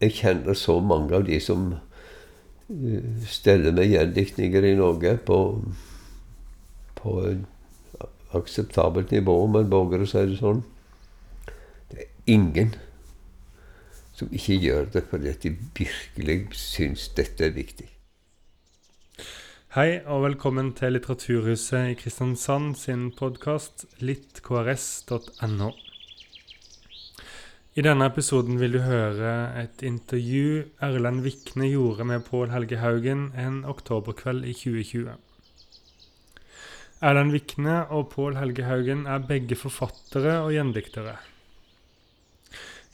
jeg kjenner så mange av de som uh, steller med gjendiktninger i Norge på, på akseptabelt nivå, om en våger å si det sånn. Det er ingen som ikke gjør det fordi de virkelig syns dette er viktig. Hei og velkommen til Litteraturhuset i Kristiansand sin podkast littkrs.no. I denne episoden vil du høre et intervju Erlend Vikne gjorde med Pål Helge Haugen en oktoberkveld i 2020. Erlend Vikne og Pål Helge Haugen er begge forfattere og gjendiktere.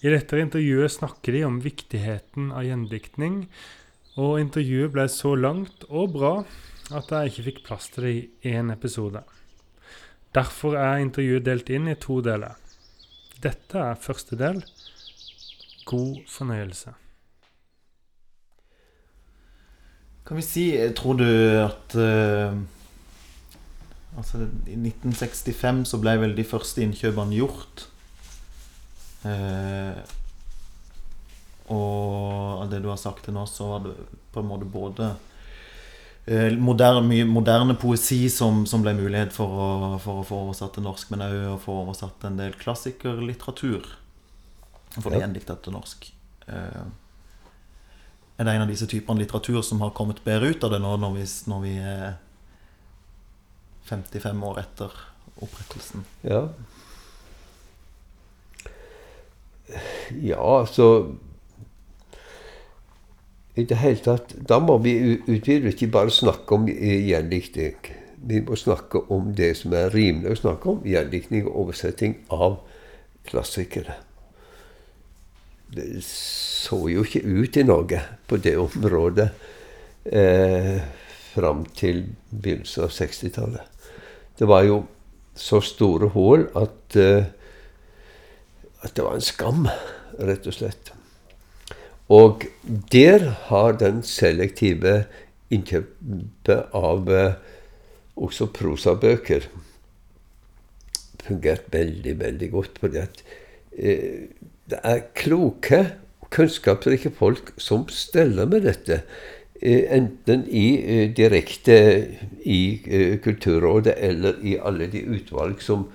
I dette intervjuet snakker de om viktigheten av gjendiktning, og intervjuet ble så langt og bra at jeg ikke fikk plass til det i én episode. Derfor er intervjuet delt inn i to deler. Dette er første del. God fornøyelse. Kan vi si Tror du at uh, Altså, I 1965 så ble vel de første innkjøpene gjort. Uh, og av det du har sagt til nå, så var det på en måte både uh, moderne, moderne poesi som, som, ble mulighet for å, for å få oversatt til norsk, men òg å få oversatt en del klassikerlitteratur. For det er gjendikta til norsk. Uh, er det en av disse typene litteratur som har kommet bedre ut av det nå, når vi, når vi er 55 år etter opprettelsen? Ja. Ja, altså I det hele tatt Da må vi utvide, ikke bare snakke om gjendiktning. Vi må snakke om det som er rimelig å snakke om. Gjendiktning og oversetting av klassikere det så jo ikke ut i Norge på det området eh, fram til begynnelsen av 60-tallet. Det var jo så store hull at, eh, at det var en skam, rett og slett. Og der har den selektive innkjøpet av eh, også prosabøker fungert veldig, veldig godt. fordi at eh, det er kloke kunnskapsrike folk som steller med dette. Eh, enten i, eh, direkte i eh, Kulturrådet eller i alle de utvalg som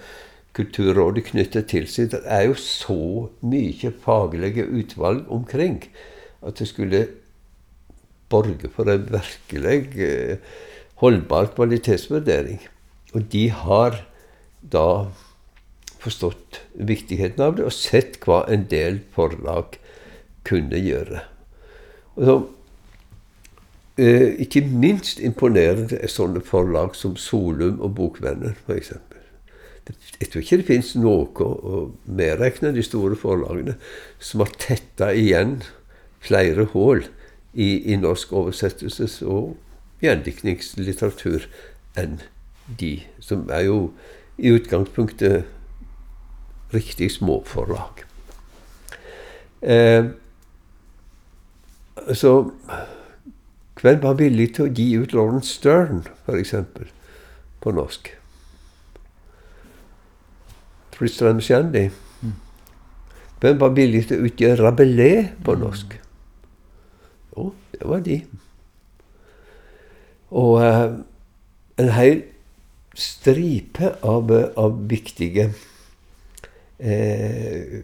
Kulturrådet knytter til seg. Det er jo så mye faglige utvalg omkring at det skulle borge for en virkelig holdbar kvalitetsvurdering. Og de har da forstått viktigheten av det og sett hva en del forlag kunne gjøre. Og så, eh, ikke minst imponerende er sånne forlag som Solum og Bokvenner, f.eks. Jeg tror ikke det fins noe, og medregna de store forlagene, som har tetta igjen flere hull i, i, norsk oversettelses- og gjendiktningslitteratur enn de, som er jo i utgangspunktet riktig småforlag. Eh, så hvem var villig til å gi ut Lawrence Stern, f.eks., på norsk? Tristram Shandy. Mm. Hvem var villig til å utgi Rabelais på mm. norsk? Jo, det var de. Og eh, en hel stripe av, av viktige eh,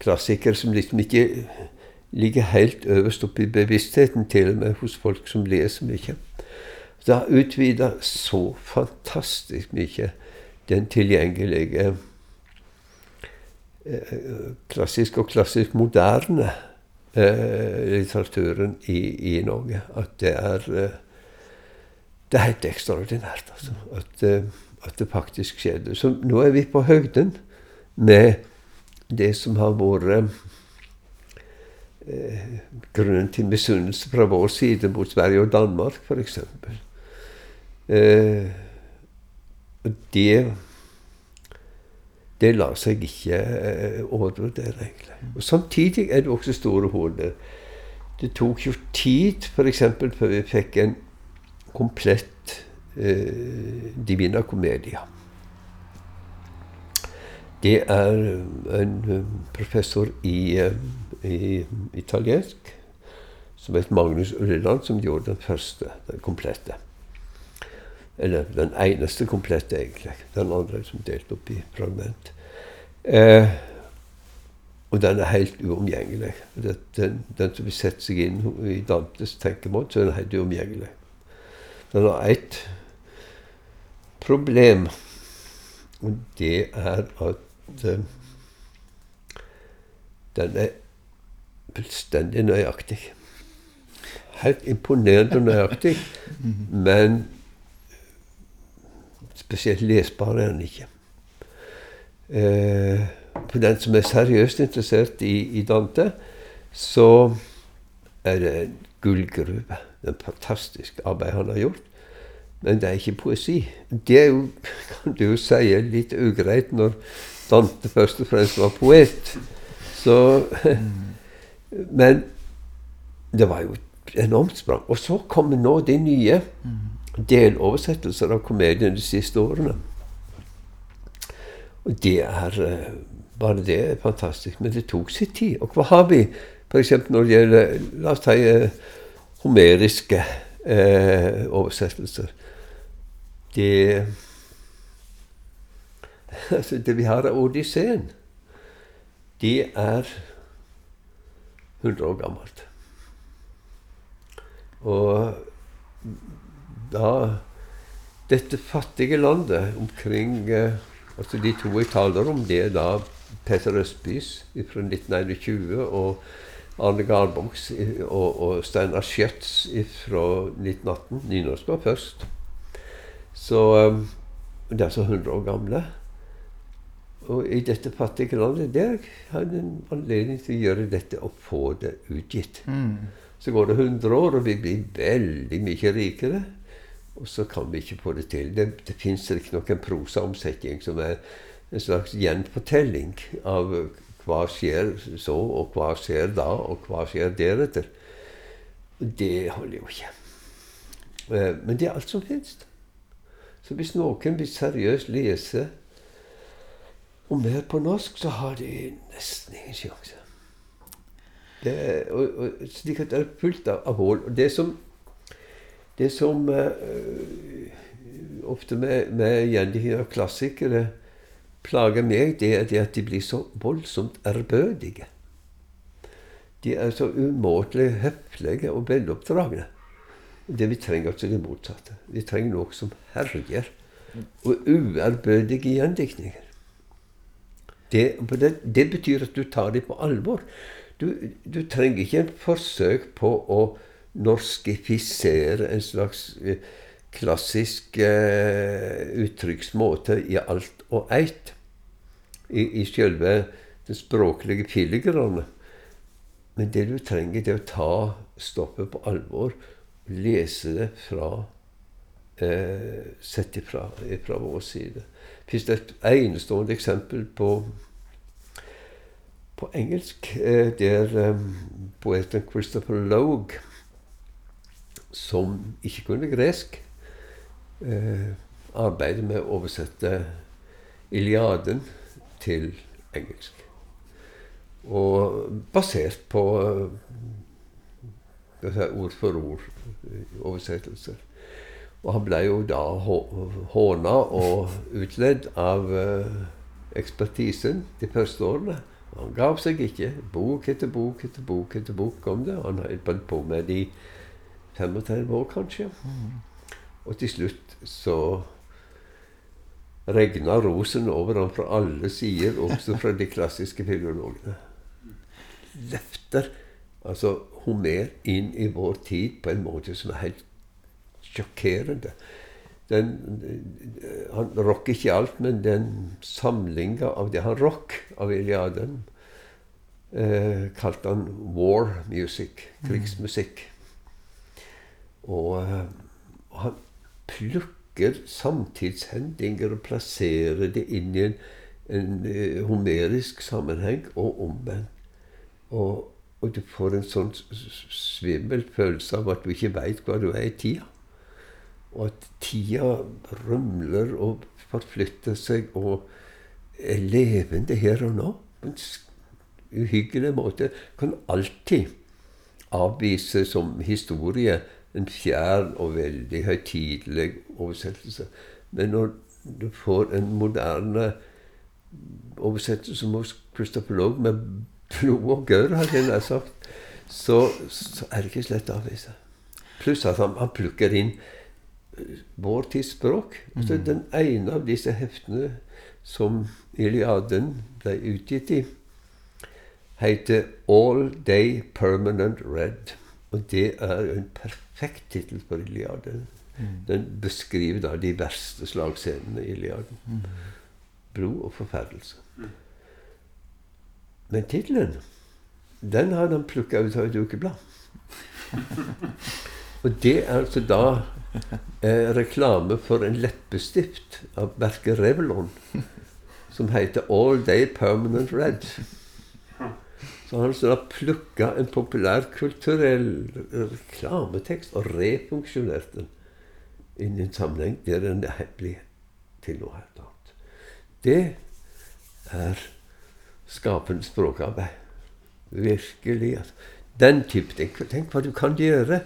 klassikere som liksom ikke ligger helt øverst oppe i bevisstheten, til og med hos folk som leser mye. Det har utvida så fantastisk mye den tilgjengelige eh, klassisk og klassisk moderne eh, litteraturen i, i, Norge at det er eh, det er helt ekstraordinært, altså. At, eh, at, det faktisk skjedde. Så nå er vi på høgden med det som har vært eh, grunnen til misunnelse fra vår side mot Sverige og Danmark, f.eks. Eh, det det lar seg ikke eh, overvurdere, egentlig. Og Samtidig er det også store hull. Det tok jo tid, f.eks., før vi fikk en komplett eh, Divina Comedia. Det er en professor i, i italiensk, som het Magnus Ulleland, som gjorde den første, den komplette. Eller den eneste komplette, egentlig. Den andre som delte opp i fragment. Eh, og den er helt uomgjengelig. Den, den, som vil sette seg inn i Dantes tenkemåte, så er den helt uomgjengelig. Den har ett problem, og det er at eh, den er fullstendig nøyaktig. Helt imponerende nøyaktig, men spesielt lesbar er den ikke. Eh, for den som er seriøst interessert i, i Dante, så er det en gullgruve. Det et fantastisk arbeid han har gjort. Men det er ikke poesi. Det er jo, kan du jo si, litt ugreit når Dante først og fremst var poet. Så Men det var jo enormt sprang. Og så kommer nå de nye deloversettelser av komedien de siste årene. Og det er bare det er fantastisk. Men det tok sin tid. Og hva har vi f.eks. når det gjelder La oss ta eh, homeriske eh, oversettelser. Det altså Det vi har av Odysseen, det er 100 år gammelt. Og da Dette fattige landet omkring eh, altså De to jeg taler om, det er da Peter Østbys fra 1921 og Arne Garboks og, og Steinar Schjøtz fra 1918. Nynorsk var først. Så um, De er så 100 år gamle. Og i dette fattige landet der har en anledning til å gjøre dette og få det utgitt. Mm. Så går det 100 år, og vi blir veldig mye rikere. Og så kan vi ikke få det til. Det, det fins riktignok en prosaomsetning som er en slags gjenfortelling av hva skjer så, og hva skjer da, og hva skjer deretter. Det holder jo ikke. Eh, men det er alt som fins. Så hvis noen vil seriøst lese om mer på norsk, så har de nesten ingen sjanse. Det, og, og, slik at det er fullt av, av hull. Det som, det som uh, ofte med, med gjendikting av klassikere plager meg, det er det at de blir så voldsomt ærbødige. De er så umåtelig høflige og veloppdragne. Det vi trenger, altså det motsatte. Vi trenger noe som herjer. Og uærbødige gjendiktninger. Det, det, betyr at du tar dem på alvor. Du, du trenger ikke en forsøk på å norskifisere en slags eh, klassisk eh, uttrykksmåte i alt og eit i, i selve den språklige filigranen. Men det du trenger, det er å ta stoppet på alvor lese det fra eh, Sett ifra, ifra vår side. Fins det et enestående eksempel på på engelsk. der er um, poeten Christopher Logue, som ikke kunne gresk, eh, arbeider med å oversette Iliaden til engelsk. Og basert på ord for ord-oversettelser. Og han ble jo da håna og utledd av ekspertisen de første årene. Han gav seg ikke. Bok etter bok etter bok etter bok om det. Han har holdt på med det i 35 år, kanskje. Og til slutt så regna rosen over ham fra alle sider, også fra de klassiske filologene. Løfter altså Homer inn i vår tid på en måte som er helt sjokkerende. Den, han rocker ikke alt, men den samlinga av det han rock av Iliaden, eh, kalte han war music. Krigsmusikk. Og eh, han plukker samtidshendinger og plasserer det inn i en, en uh, homerisk sammenheng, og omvendt. Og, og, du får en sånn svimmel følelse av at du ikke veit hva du er i tida. Og at tida rumler og forflytter seg og er levende her og nå. uhyggelig måte kan alltid avvise som historie en fjern og veldig høytidelig oversettelse. Men når du får en moderne oversettelse som hos Christopher Logue med blod og gørr, hadde jeg sagt, så, så, er det ikke slett å avvise. Pluss at han, han plukker inn vår tids språk. Altså, mm. Den ene av disse heftene som Iliaden ble utgitt i, heter All Day Permanent Red. Og det er en perfekt tittel på Iliaden. Mm. Den beskriver da de verste slagscenene i Iliaden. Mm. Bro og forferdelse. Men tittelen, den har han plukka ut av et ukeblad. og det er altså da eh, reklame for en leppestift av merket Revlon som heter All Day Permanent Red. Så han da plukka en populærkulturell reklametekst og refunksjonert den inn i en sammenheng der den blir til noe helt annet. Det er skapende språkarbeid. Virkelig. Altså. Den type ting. Tenk hva du kan gjøre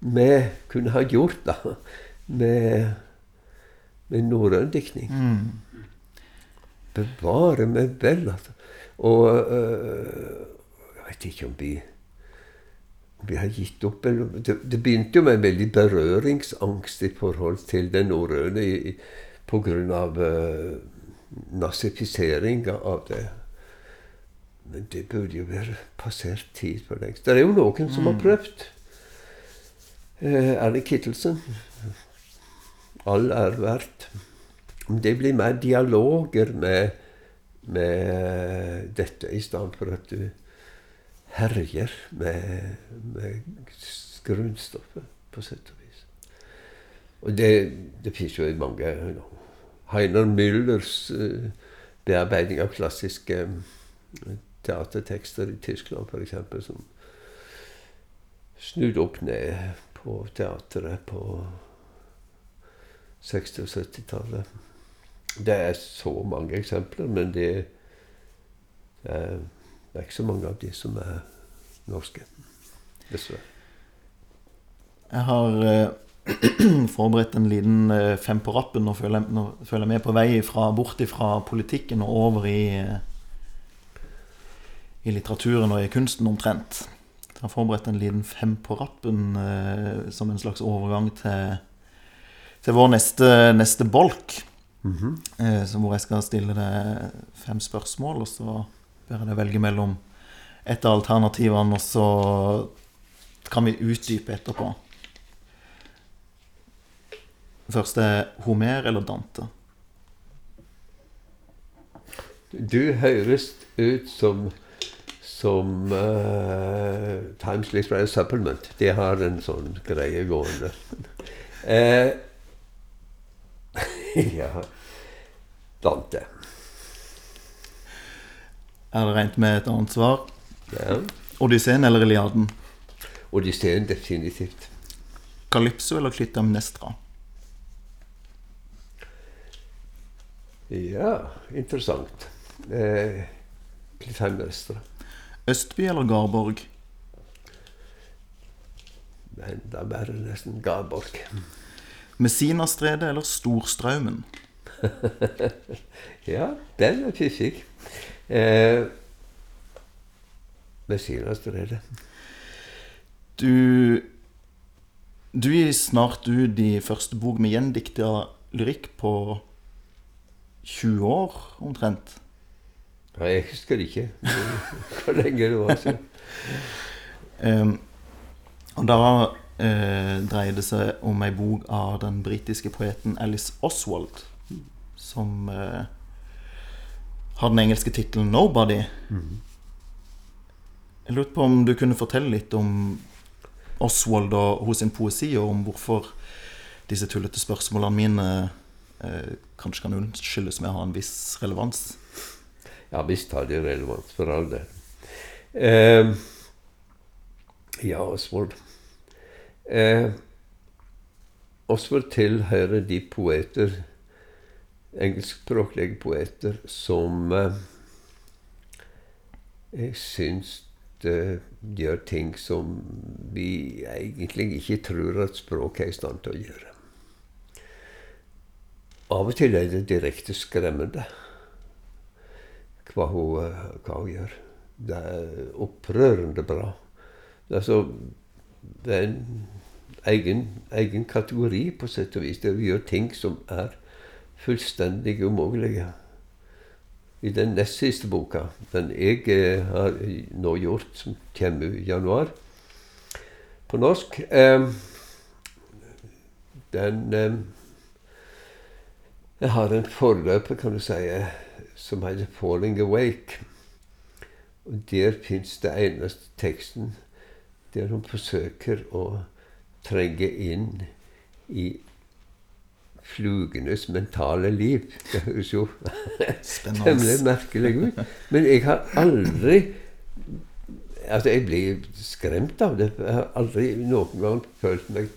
med Kunne ha gjort da med, med norrøn diktning. Mm. Bevare meg vel, altså. Og øh, jeg vet ikke om vi, om vi har gitt opp. Eller, det, det, begynte jo med en veldig berøringsangst i forhold til den norrøne pga. Øh, nazifisering av det. Men det burde jo være passert tid for lengst. Det er jo noen som har mm. prøvd. Uh, Erling Kittelsen. All er verdt. Det blir mer dialoger med, med dette, i stedet for at du herjer med, med grunnstoffet, på sett og vis. Og det, det fins jo mange no. know, Heiner Müllers uh, bearbeiding av klassiske uh, teatertekster i Tyskland, f.eks., som snudde opp ned på teatret på 60- og 70-tallet. Det er så mange eksempler, men det, det er ikke så mange av de som er norske. Dessverre. Jeg har eh, forberedt en liten eh, fem på rappen. Nå føler, nå føler jeg med på vei fra, bort fra politikken og over i, uh, i litteraturen og i kunsten omtrent. Jeg har forberedt en liten fem på rappen som en slags overgang til, til vår neste, neste bolk. Mm -hmm. hvor jeg skal stille deg fem spørsmål, og så ber jeg deg velge mellom et av alternativene, og så kan vi utdype etterpå. Først er Homer eller Dante? Du høres ut som som uh, Times Literary Supplement. De har en sånn greie gående. uh, ja Dante. Er det regnet med et annet svar? Ja. Odysseen eller Iliaden? Odysseen, definitivt. Calypso eller Klytamnestra? Ja, interessant. Eh, Klytamnestra. Østby eller Garborg? Enda det nesten Garborg. Messinastredet eller Storstraumen? ja, den er fiffig. Eh, Messias-drevet. Du Du gir snart ut i første bok med gjendikta lyrikk på 20 år, omtrent. Ja, jeg husker ikke hvor lenge det var siden. um, og da uh, dreier det seg om ei bok av den britiske poeten Alice Oswald, som uh, har den engelske tittelen 'Nobody'. Mm. Jeg lurte på om du kunne fortelle litt om Oswald og hos sin poesi, og om hvorfor disse tullete spørsmålene mine eh, kanskje kan unnskyldes med å ha en viss relevans? Ja visst har de relevans, for all del. Eh, ja, Oswald eh, Oswald tilhører de poeter engelskspråklige poeter som eh, Jeg syns det gjør ting som vi egentlig ikke tror at språket er i stand til å gjøre. Av og til er det direkte skremmende hva hun, hva hun gjør. Det er opprørende bra. Altså, det er en egen, egen kategori, på sett og vis. Vi gjør ting som er fullstendig umulige. I den nest siste boka, den jeg eh, har nå gjort, som kommer i januar på norsk eh, Den eh, Jeg har en forløper, kan du si, som heter 'Falling Awake'. Og der fins det eneste teksten der hun forsøker å trenge inn i flugenes mentale liv. Det høres jo temmelig merkelig ut. Men jeg har aldri Altså, jeg blir skremt av det. Jeg har aldri noen gang følt meg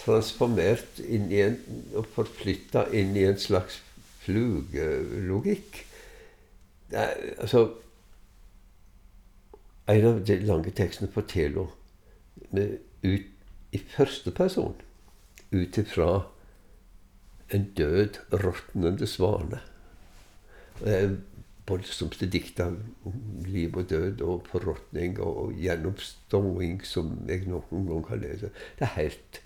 transformert inn i en og forflytta inn i en slags flugelogikk. Altså En av de lange tekstene på Telo ut i første person ut ifra en død, råtnende svane. Det er voldsomste dikt om liv og død og forråtning og gjennomståing som jeg noen gang har lest. Det er helt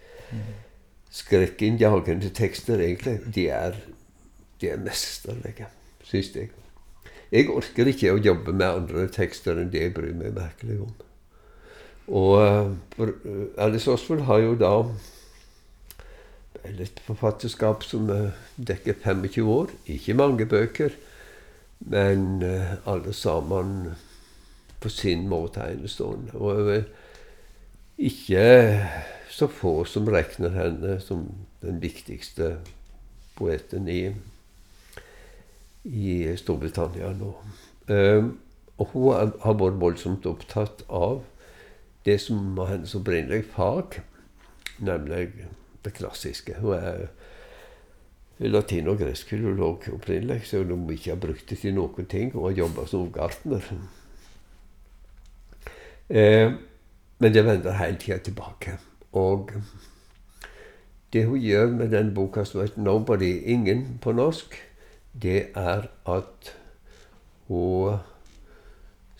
skrekkinnjagende tekster, egentlig. De er, de er mesterlige, syns jeg. Jeg orker ikke å jobbe med andre tekster enn det jeg bryr meg merkelig om. Og for, Alice Osvold har jo da et forfatterskap som dekker 25 år. Ikke mange bøker, men alle sammen på sin måte enestående. Og ikke så få som regner henne som den viktigste poeten i, i Storbritannia nå. Og hun har vært voldsomt opptatt av det som var hennes opprinnelige fag, nemlig det klassiske. Hun er latin- og gresk filolog opprinnelig, så hun ikke har brukt det til noen ting. Hun har jobba som gartner. Eh, men det vender hele tida tilbake. Og det hun gjør med den boka som heter 'Nobody', ingen på norsk, det er at hun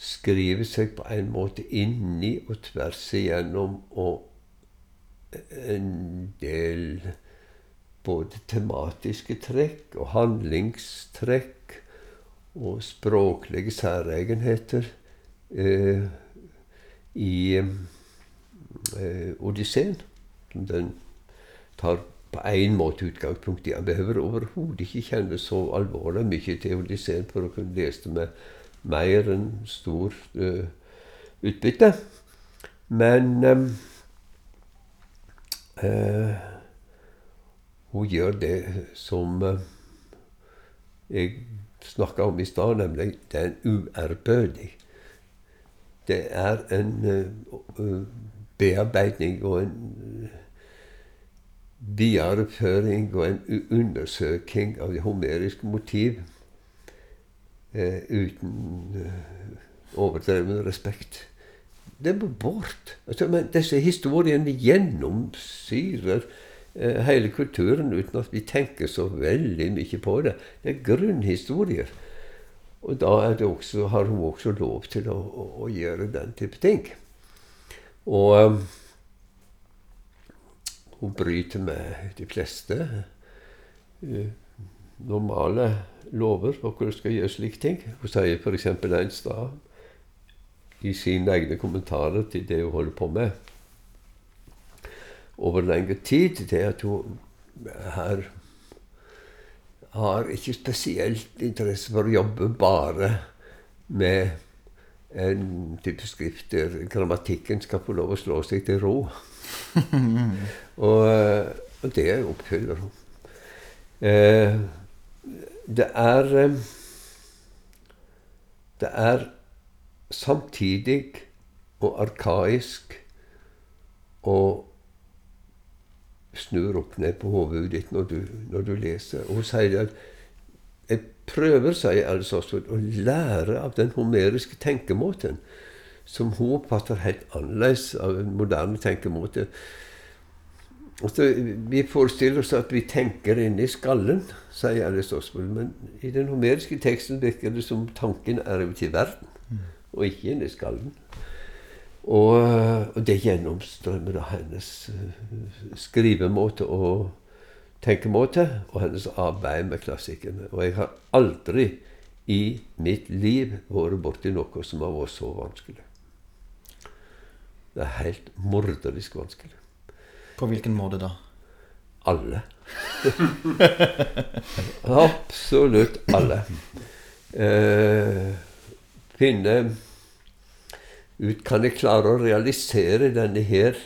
skriver seg på en måte inni og tvers igjennom og en del både tematiske trekk og handlingstrekk og språklige særegenheter eh, i eh, Odysseen. Den tar på én måte utgangspunkt i. Han behøver overhodet ikke kjenne så alvorlig mye til Odysseen for å kunne lese det med mer enn stor uh, utbytte. Men um, uh, hun gjør det som uh, jeg snakka om i stad, nemlig det er uærbødig. Det er en bearbeidning og en videreføring og en undersøking av det homeriske motiv eh, uten eh, overdreven respekt. Det må bort. Altså, men disse historiene gjennomsyrer eh, hele kulturen uten at vi tenker så veldig mye på det. Det er grunnhistorier. Og da også, har hun også lov til å, å, å gjøre den type ting. Og hun bryter med de fleste uh, normale lover for hvordan du skal gjøre slike ting. Hun sier f.eks. en sted i sine egne kommentarer til det hun holder på med over lengre tid, det at hun her har ikke spesielt interesse for å jobbe bare med en type skrift der grammatikken skal få lov å slå seg til ro. og, og, det oppfyller hun. Eh, det er eh, Det er samtidig og arkaisk å snur opp ned på hodet ditt når du, når du leser. Og hun sier at prøver, sier Alice Oswald, å lære av den homeriske tenkemåten, som hun oppfatter helt annerledes av en moderne tenkemåte. Altså, vi forestiller oss at vi tenker inni skallen, sier Alice Oswald, men i den homeriske teksten virker det som tanken er ute i verden, og ikke inni skallen. Og, og det gjennomstrømmer da hennes uh, skrivemåte og tenkemåte og hennes arbeid med klassikerne. Og jeg har aldri i mitt liv vært borti noe som har vært så vanskelig. Det er helt morderisk vanskelig. På hvilken måte da? Alle. Absolutt alle. Eh, finne ut Kan jeg klare å realisere denne her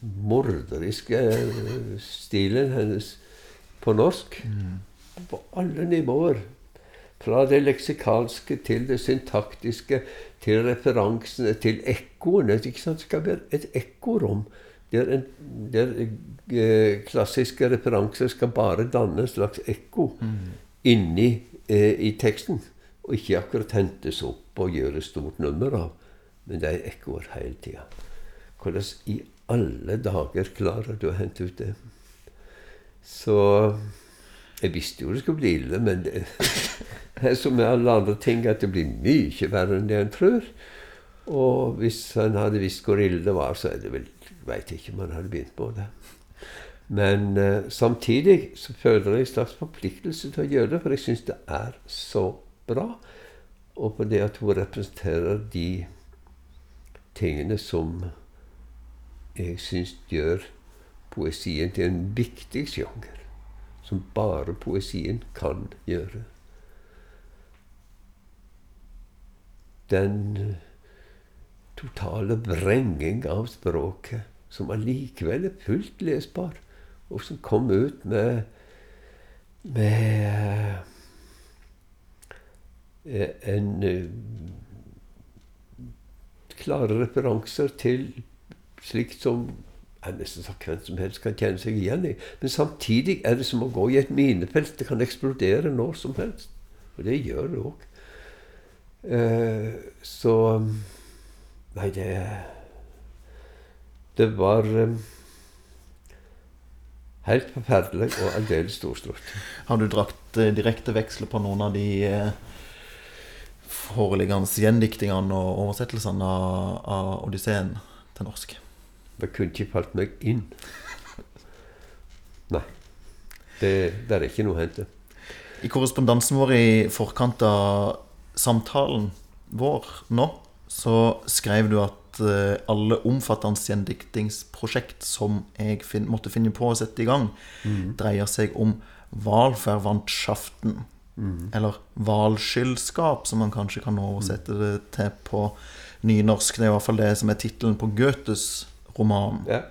morderiske stilen hennes på norsk? På alle nivåer. Fra det leksikalske til det syntaktiske, til referansene, til ekkoene. Det skal være et ekkorom der, en, der eh, klassiske referanser skal bare danne en slags ekko mm. inni eh, i teksten. Og ikke akkurat hentes opp og gjøres stort nummer av. Men det er ekkoer hele tida. Hvordan i alle dager klarer du å hente ut det? Så jeg visste jo det skulle bli ille, men det er som med alle andre ting at det blir mye verre enn det en tror. Og hvis han hadde visst hvor ille det var, så er det vel veit ikke om han hadde begynt på det. Men uh, samtidig så føler jeg en slags forpliktelse til å gjøre det, for jeg syns det er så bra. Og på det at hun representerer de tingene som jeg syns gjør poesien til en viktig sjanger som bare poesien kan gjøre. Den totale vrenging av språket som allikevel er fullt lesbar, og som kom ut med med eh, en eh, klare referanser til slikt som jeg nesten sagt hvem som helst kan kjenne seg igjen i. Men samtidig er det som å gå i et minefelt. Det kan eksplodere når som helst. Og det gjør det òg. Eh, så Nei, det Det var eh, helt forferdelig og aldeles storslått. Har du drakt eh, direkte veksler på noen av de foreliggende gjendiktingene og oversettelsene av, av Odysseen til norsk? Det kunne ikke falt meg inn. Nei. Det, det er ikke noe å hente. I korrespondansen vår i forkant av samtalen vår nå, så skrev du at uh, alle omfattende gjendiktingsprosjekt som jeg fin måtte finne på å sette i gang, mm. dreier seg om Valverwandtschaften. Mm. Eller hvalskyldskap, som man kanskje kan oversette det til på nynorsk. Det er i hvert fall det som er tittelen på Goethes roman. Ja.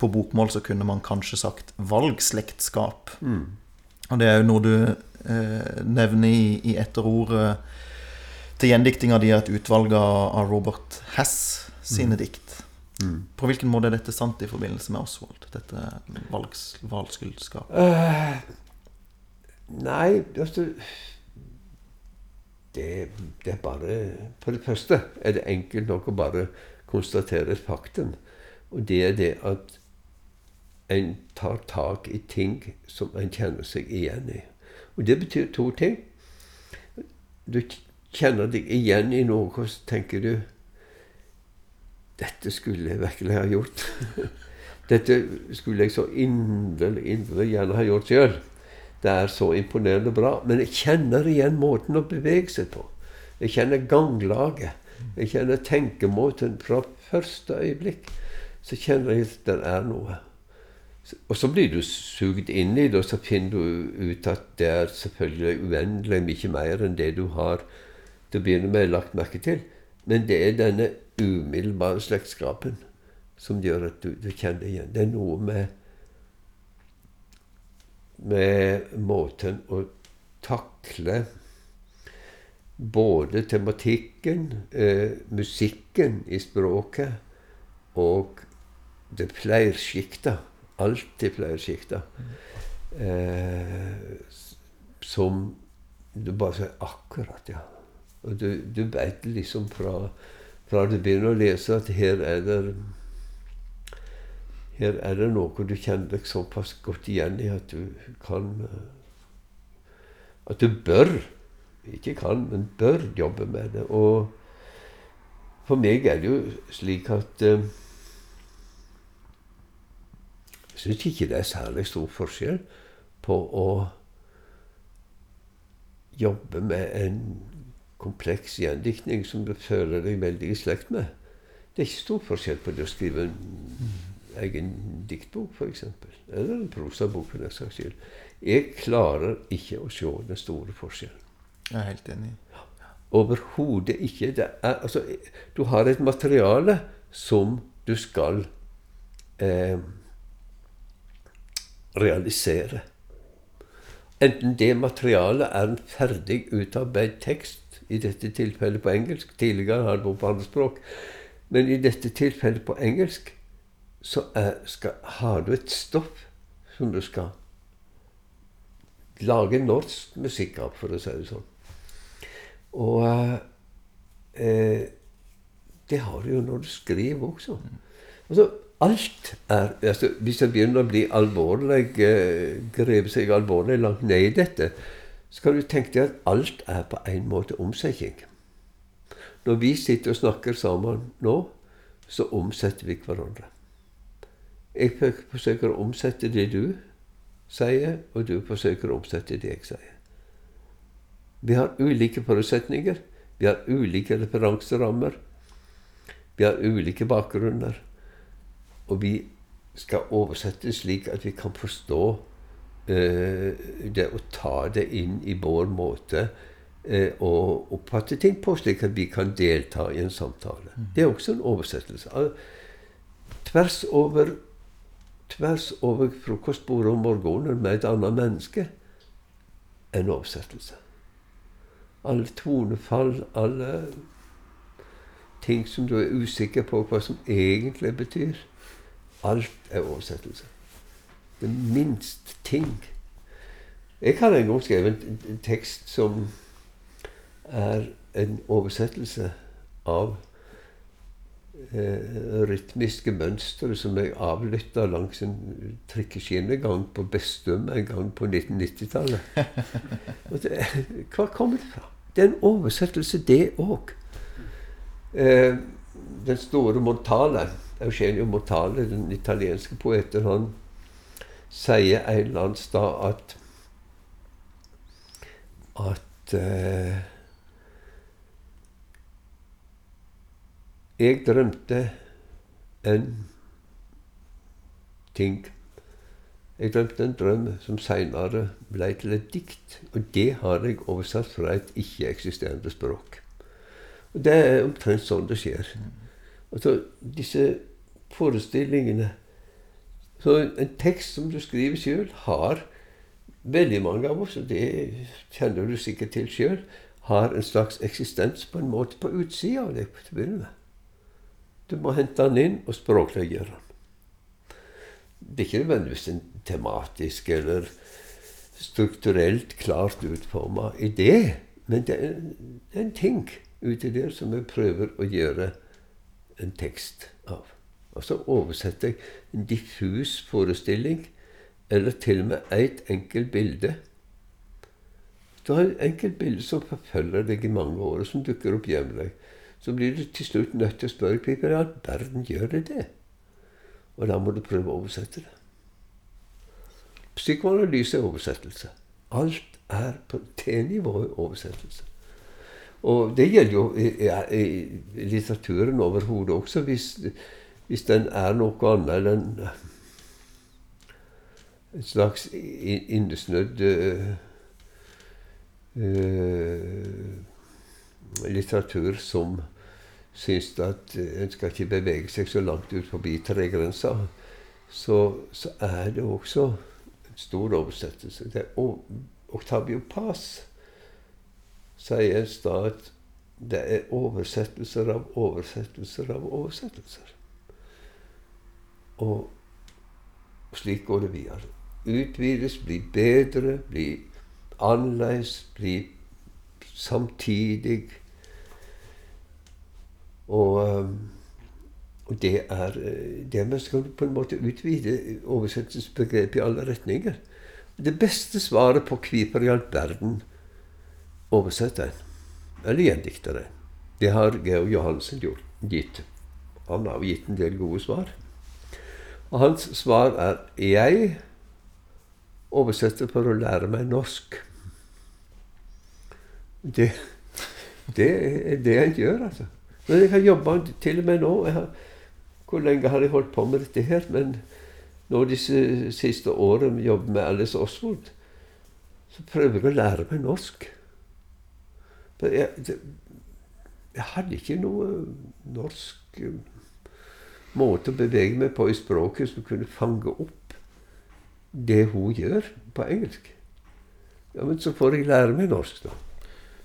På bokmål så kunne man kanskje sagt valgslektskap. Mm. Og det er jo noe du eh, nevner i, i etterordet til gjendiktinga di, et utvalg av Robert Hess sine mm. dikt. Mm. På hvilken måte er dette sant i forbindelse med Oswald? Dette valgs, valgskuldskapet? Uh, nei, altså det, det, er bare For det første er det enkelt nok å bare konstatere et faktum. Og det er det at en tar tak i ting som en kjenner seg igjen i. Og det betyr to ting. Du kjenner deg igjen i noe, og så tenker du Dette skulle jeg virkelig ha gjort. Dette skulle jeg så inderlig, inderlig gjerne ha gjort sjøl. Det er så imponerende bra. Men jeg kjenner igjen måten å bevege seg på. Jeg kjenner ganglaget. Jeg kjenner tenkemåten fra første øyeblikk så kjenner jeg at det er noe. Og så blir du sugd inn i det, og så finner du ut at det er selvfølgelig uendelig mye mer enn det du har til å begynne med lagt merke til. Men det er denne umiddelbare slektskapen som gjør at du, du kjenner igjen. Det er noe med med måten å takle både tematikken, eh, musikken i språket og det pleier sjikta. Alltid flersjikta. eh, som du bare sier akkurat, ja. Og du, du veit liksom fra, fra du begynner å lese, at her er det her er det noe du kjenner deg såpass godt igjen i at du kan At du bør ikke kan, men bør jobbe med det. Og for meg er det jo slik at eh, Jeg syns ikke det er særlig stor forskjell på å jobbe med en kompleks gjendiktning som du føler deg veldig i slekt med. Det er ikke stor forskjell på det å skrive en egen diktbok, f.eks. Eller en prosabok, for den saks skyld. Jeg klarer ikke å se den store forskjellen. Jeg er helt enig. Overhodet ikke. Det er, altså, du har et materiale som du skal eh, realisere. Enten det materialet er en ferdig utarbeidet tekst, i dette tilfellet på engelsk Tidligere har det vært på andre språk. Men i dette tilfellet på engelsk så er, skal, har du et stoff som du skal lage norsk musikk av, for å si det sånn. Og eh, det har du jo når du skriver også. Altså, alt er altså, Hvis det begynner å bli alvorlig, eh, seg alvorlig langt ned i dette, så kan du tenke deg at alt er på en måte omsetning. Når vi sitter og snakker sammen nå, så omsetter vi hverandre. Jeg forsøker å omsette det du sier, og du forsøker å omsette det jeg sier. Vi har ulike forutsetninger. Vi har ulike referanserammer. Vi har ulike bakgrunner. Og vi skal oversette slik at vi kan forstå eh, det å ta det inn i vår måte eh, å oppfatte ting på, slik at vi kan delta i en samtale. Det er også en oversettelse. Tvers over, tvers over frokostbordet om morgenen med et annet menneske en oversettelse alle tonefall, alle ting som du er usikker på hva som egentlig betyr. Alt er oversettelse. Det minste ting. Jeg har en gang skrevet en tekst som er en oversettelse av eh, rytmiske mønstre som jeg avlytta langs en trikkeskinnegang på Bestum en gang på 1990-tallet. Hva kommer det fra? Det er en oversettelse, det òg. Eh, den store Montale, Eugenio Montale, den italienske poeten, han sier en eller annen sted at at eh, Jeg drømte en ting jeg drømte en drøm som seinere ble til et dikt. Og det har jeg oversatt fra et ikke-eksisterende språk. Og det er omtrent sånn det skjer. Altså, disse forestillingene Så en tekst som du skriver sjøl, har veldig mange av oss, og det kjenner du sikkert til sjøl, har en slags eksistens på en måte på utsida av deg til. Du må hente den inn og språkliggjøre den. Det er ikke nødvendigvis en tematisk eller strukturelt klart utforma idé, men det er, det er en ting uti der som vi prøver å gjøre en tekst av. Altså oversetter jeg en diffus forestilling, eller til og med ett enkelt bilde. Du har et enkelt bilde som forfølger deg i mange år, og som dukker opp jevnlig. Så blir du til slutt nødt til å spørre hvorfor i all verden gjør det det? Og da må du prøve å oversette det. Psykoanalyse er oversettelse. Alt er på det nivået oversettelse. Og det gjelder jo i, i, i litteraturen overhodet også, hvis, hvis, den er noe annet enn en slags innesnødd uh, litteratur som syns at en skal ikke bevege seg så langt ut forbi tregrensa, så, så er det også en stor oversettelse. Det er Octavio Paz sier en sted at det er oversettelser av oversettelser av oversettelser. Og slik går det videre. utvides, bli bedre, bli annerledes, bli samtidig. Og, um, det er det skal skal på en måte utvide oversettelsesbegrepet i alle retninger. Det beste svaret på hvorfor i all verden oversetter en, eller gjendikter en, det har Georg Johansen gjort, gitt. Han har gitt en del gode svar. Og hans svar er 'Jeg oversetter for å lære meg norsk'. Det, det er det jeg gjør, altså. Men jeg har jobba til og med nå har, Hvor lenge har jeg holdt på med dette her? Men nå disse siste årene jeg jobber med Alice Oswald, så prøver jeg å lære meg norsk. Jeg, jeg hadde ikke noe norsk måte å bevege meg på i språket som kunne fange opp det hun gjør på engelsk. Ja, Men så får jeg lære meg norsk, da.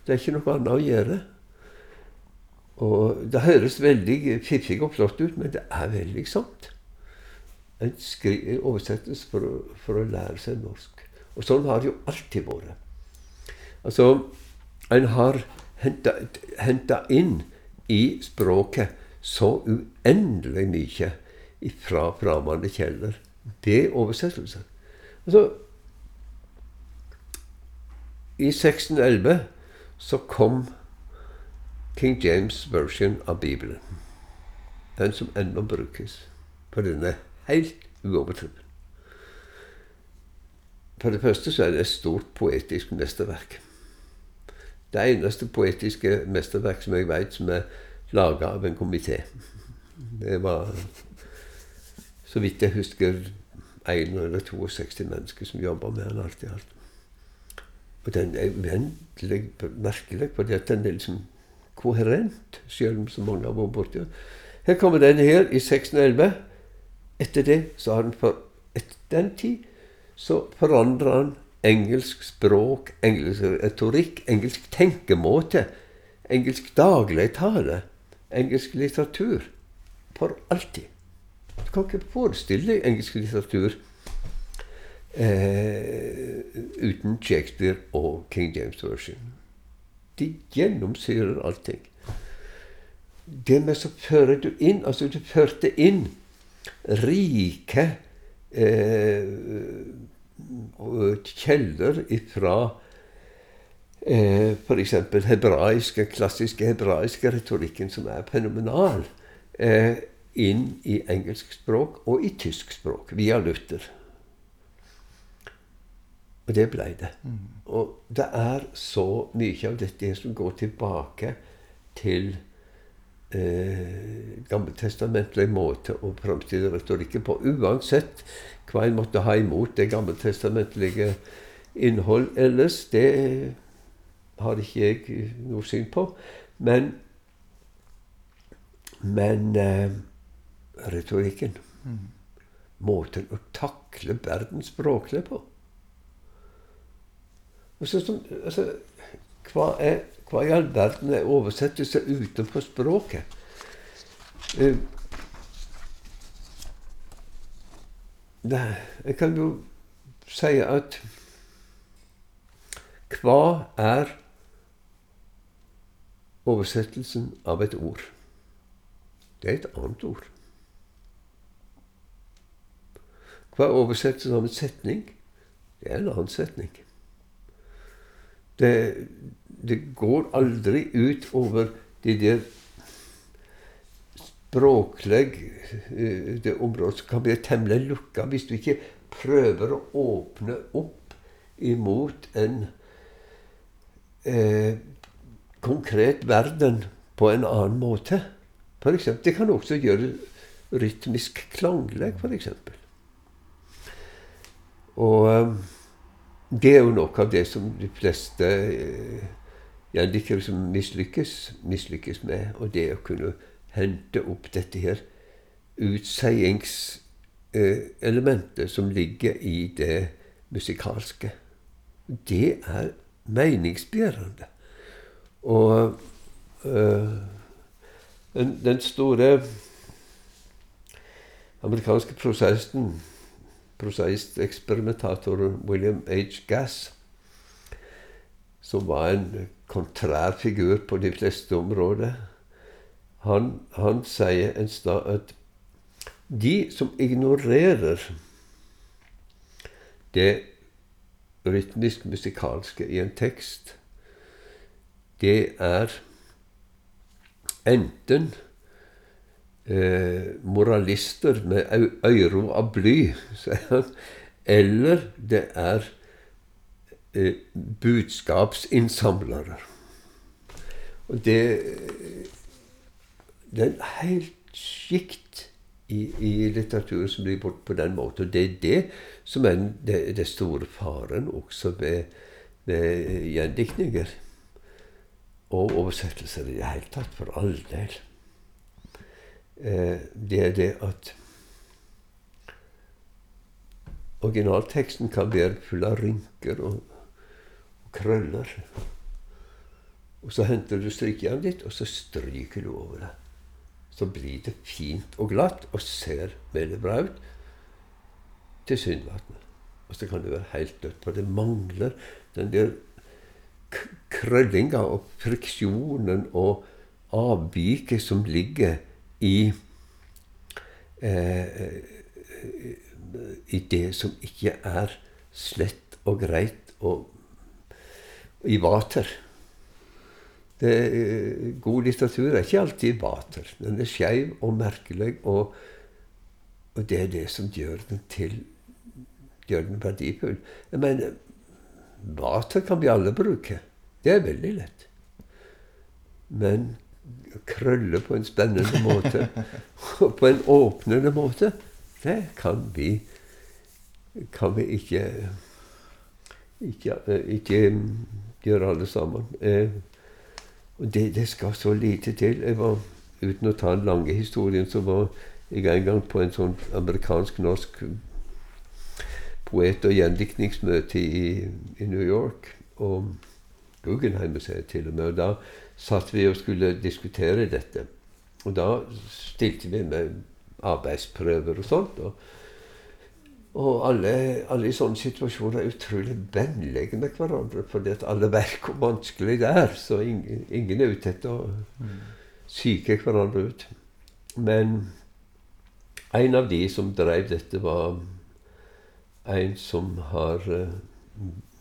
Det er ikke noe annet å gjøre. Og Det høres veldig fiffig og flott ut, men det er veldig sant. En oversettes for å, for å lære seg norsk. Og sånn har det jo alltid vært. Altså, en har henta inn i språket så uendelig mye fra framande kjelder. Er oversettelse. Altså, I 1611 så kom King James' version av Bibelen. Den som ennå brukes. For den er helt uovertruffen. For det første så er det et stort poetisk mesterverk. Det eneste poetiske mesterverk som jeg veit som er laga av en komité. Det var, så vidt jeg husker, 1 eller 62 mennesker som jobba med den alt i alt. Og den er uendelig merkelig, fordi at den er liksom koherent, selv om så mange har vært borti Her kommer den her i 1611. Etter det så har den for etter den tid så forandrer han engelsk språk, engelsk retorikk, engelsk tenkemåte, engelsk dagligtale, engelsk litteratur. For alltid. Du kan ikke forestille deg engelsk litteratur eh, uten Shakespeare og King James Version. De gjennomsyrer allting. Det med så fører du inn Altså, du førte inn rike eh, kjeller ifra eh, f.eks. hebraiske, klassiske hebraiske retorikken, som er fenomenal, eh, inn i engelsk språk og i tysk språk via Luther. Og det ble det. Mm. Og det er så mye av dette som går tilbake til eh, gammeltestamentlig måte å framstille retorikken på. Uansett hva en måtte ha imot det gammeltestamentlige innhold ellers, det har ikke jeg noe syn på. Men, men eh, retorikken mm. Måten å takle verdens språklig på. Altså, altså, hva, er, hva, i all verden er oversettelse utenfor språket? Eh, det, Jeg kan jo si at hva er oversettelsen av et ord? Det er et annet ord. Hva er oversettelsen av en setning? Det er en annen setning. Det, det går aldri ut over de der språklig eh, det området som kan bli temmelig lukka hvis du ikke prøver å åpne opp imot en eh, konkret verden på en annen måte. For eksempel, det kan også gjøre rytmisk klangleg, f.eks. Og eh, det er jo noe av det som de fleste eh, gjendikere som mislykkes, mislykkes med. Og det å kunne hente opp dette her utseiingselementet som ligger i det musikalske. Det er meningsbærende. Og øh, den, den, store amerikanske prosessen prosaisteksperimentatoren William H. Gass, som var en kontrær figur på de fleste områder, han, han sier en stad at de som ignorerer det rytmisk-musikalske i en tekst, det er enten eh, moralister med øyro av bly, sier han, eller det er eh, budskapsinnsamlere. Og det, det er en helt sjikt i, i litteraturen som blir bort på den måten. Og det er det som er det store faren også ved, ved gjendiktninger. Og oversettelser i det hele tatt, for all del. Eh, det er det at originalteksten kan være full av rynker og, og krøller. Og så henter du strykejernet ditt, og så stryker du over det. Så blir det fint og glatt og ser veldig bra ut tilsynelatende. Og så kan det være helt dødt. For det mangler den der krøllinga og friksjonen og avviket som ligger i eh, I det som ikke er slett og greit og i vater. Det, god litteratur er ikke alltid vater. Den er skeiv og merkelig, og, og, det er det som gjør den til gjør den verdifull. Jeg mener, vater kan vi alle bruke. Det er veldig lett. Men krølle på en spennende måte, på en åpnende måte, det kan vi, kan vi ikke, ikke, ikke gjøre alle sammen. Eh, og det, det, skal så lite til. Jeg var, uten å ta den lange historien, så var jeg en gang på en sånn amerikansk-norsk poet- og gjendiktningsmøte i, i, New York. Og Guggenheim-museet til og med. Og da satt vi og skulle diskutere dette. Og da stilte vi med arbeidsprøver og sånt. Og, og alle, alle, i sånne situasjoner er utrolig vennlige med hverandre. fordi at alle vet hvor vanskelig det er. Så ingen, ingen er ute etter å psyke hverandre ut. Men en av de som drev dette, var en som har eh,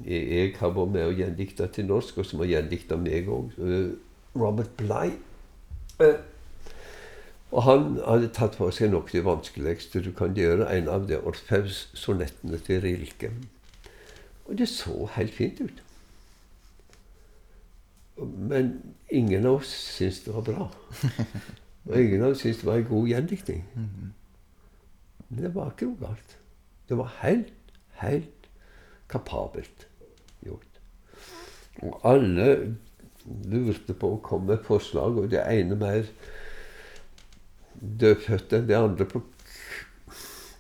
Jeg har vært med og gjendikta til norsk, og som har gjendikta meg òg. Eh, Robert Bligh. Eh, og han hadde tatt for seg noe av det vanskeligste du kan gjøre, en av de Orfeus-sonettene til Rilke. Og det så helt fint ut. Men ingen av oss syntes det var bra. Og ingen av oss syntes det var en god gjendiktning. Men det var ikke noe galt. Det var helt, helt kapabelt. Og alle lurte på å komme med forslag, og det ene mer dødfødt enn det andre på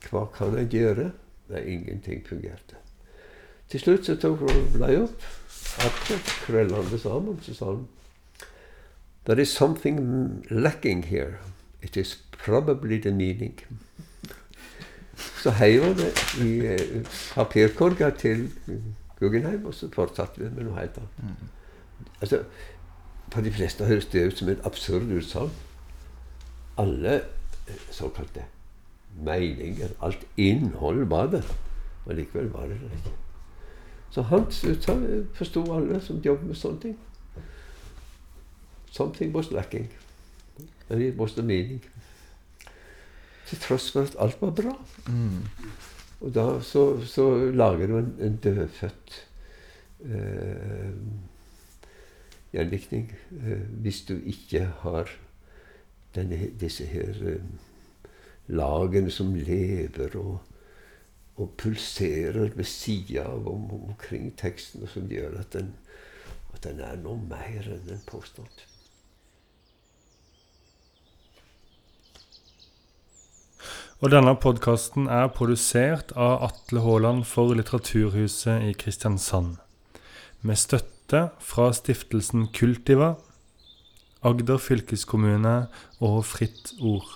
hva kan jeg gjøre? Nei, ingenting fungerte. Til slutt så tok Blei opp arket, krøllende sammen, så sa han There is something lacking here. It is probably the meaning. Så heiv han det i eh, papirkorga til Guggenheim, og så fortsatte vi med noe helt annet. Mm. Altså, For de fleste høres det ut som et absurd utsagn. Alle eh, såkalte meninger, alt innhold var der. Og likevel var det det ikke. Så hans utsagn forsto alle som jobber med sånne ting. Something was lacking. And it was the meaning. Til tross for at alt var bra. Mm. Og da så, så lager du en, en dødfødt eh, gjendiktning eh, hvis du ikke har denne, disse her eh, lagene som lever og, og pulserer ved sida av om, omkring teksten, og som gjør at den, at den er noe mer enn den påstått. Og denne podkasten er produsert av Atle Haaland for Litteraturhuset i Kristiansand. Med støtte fra stiftelsen Kultiva, Agder fylkeskommune og Fritt Ord.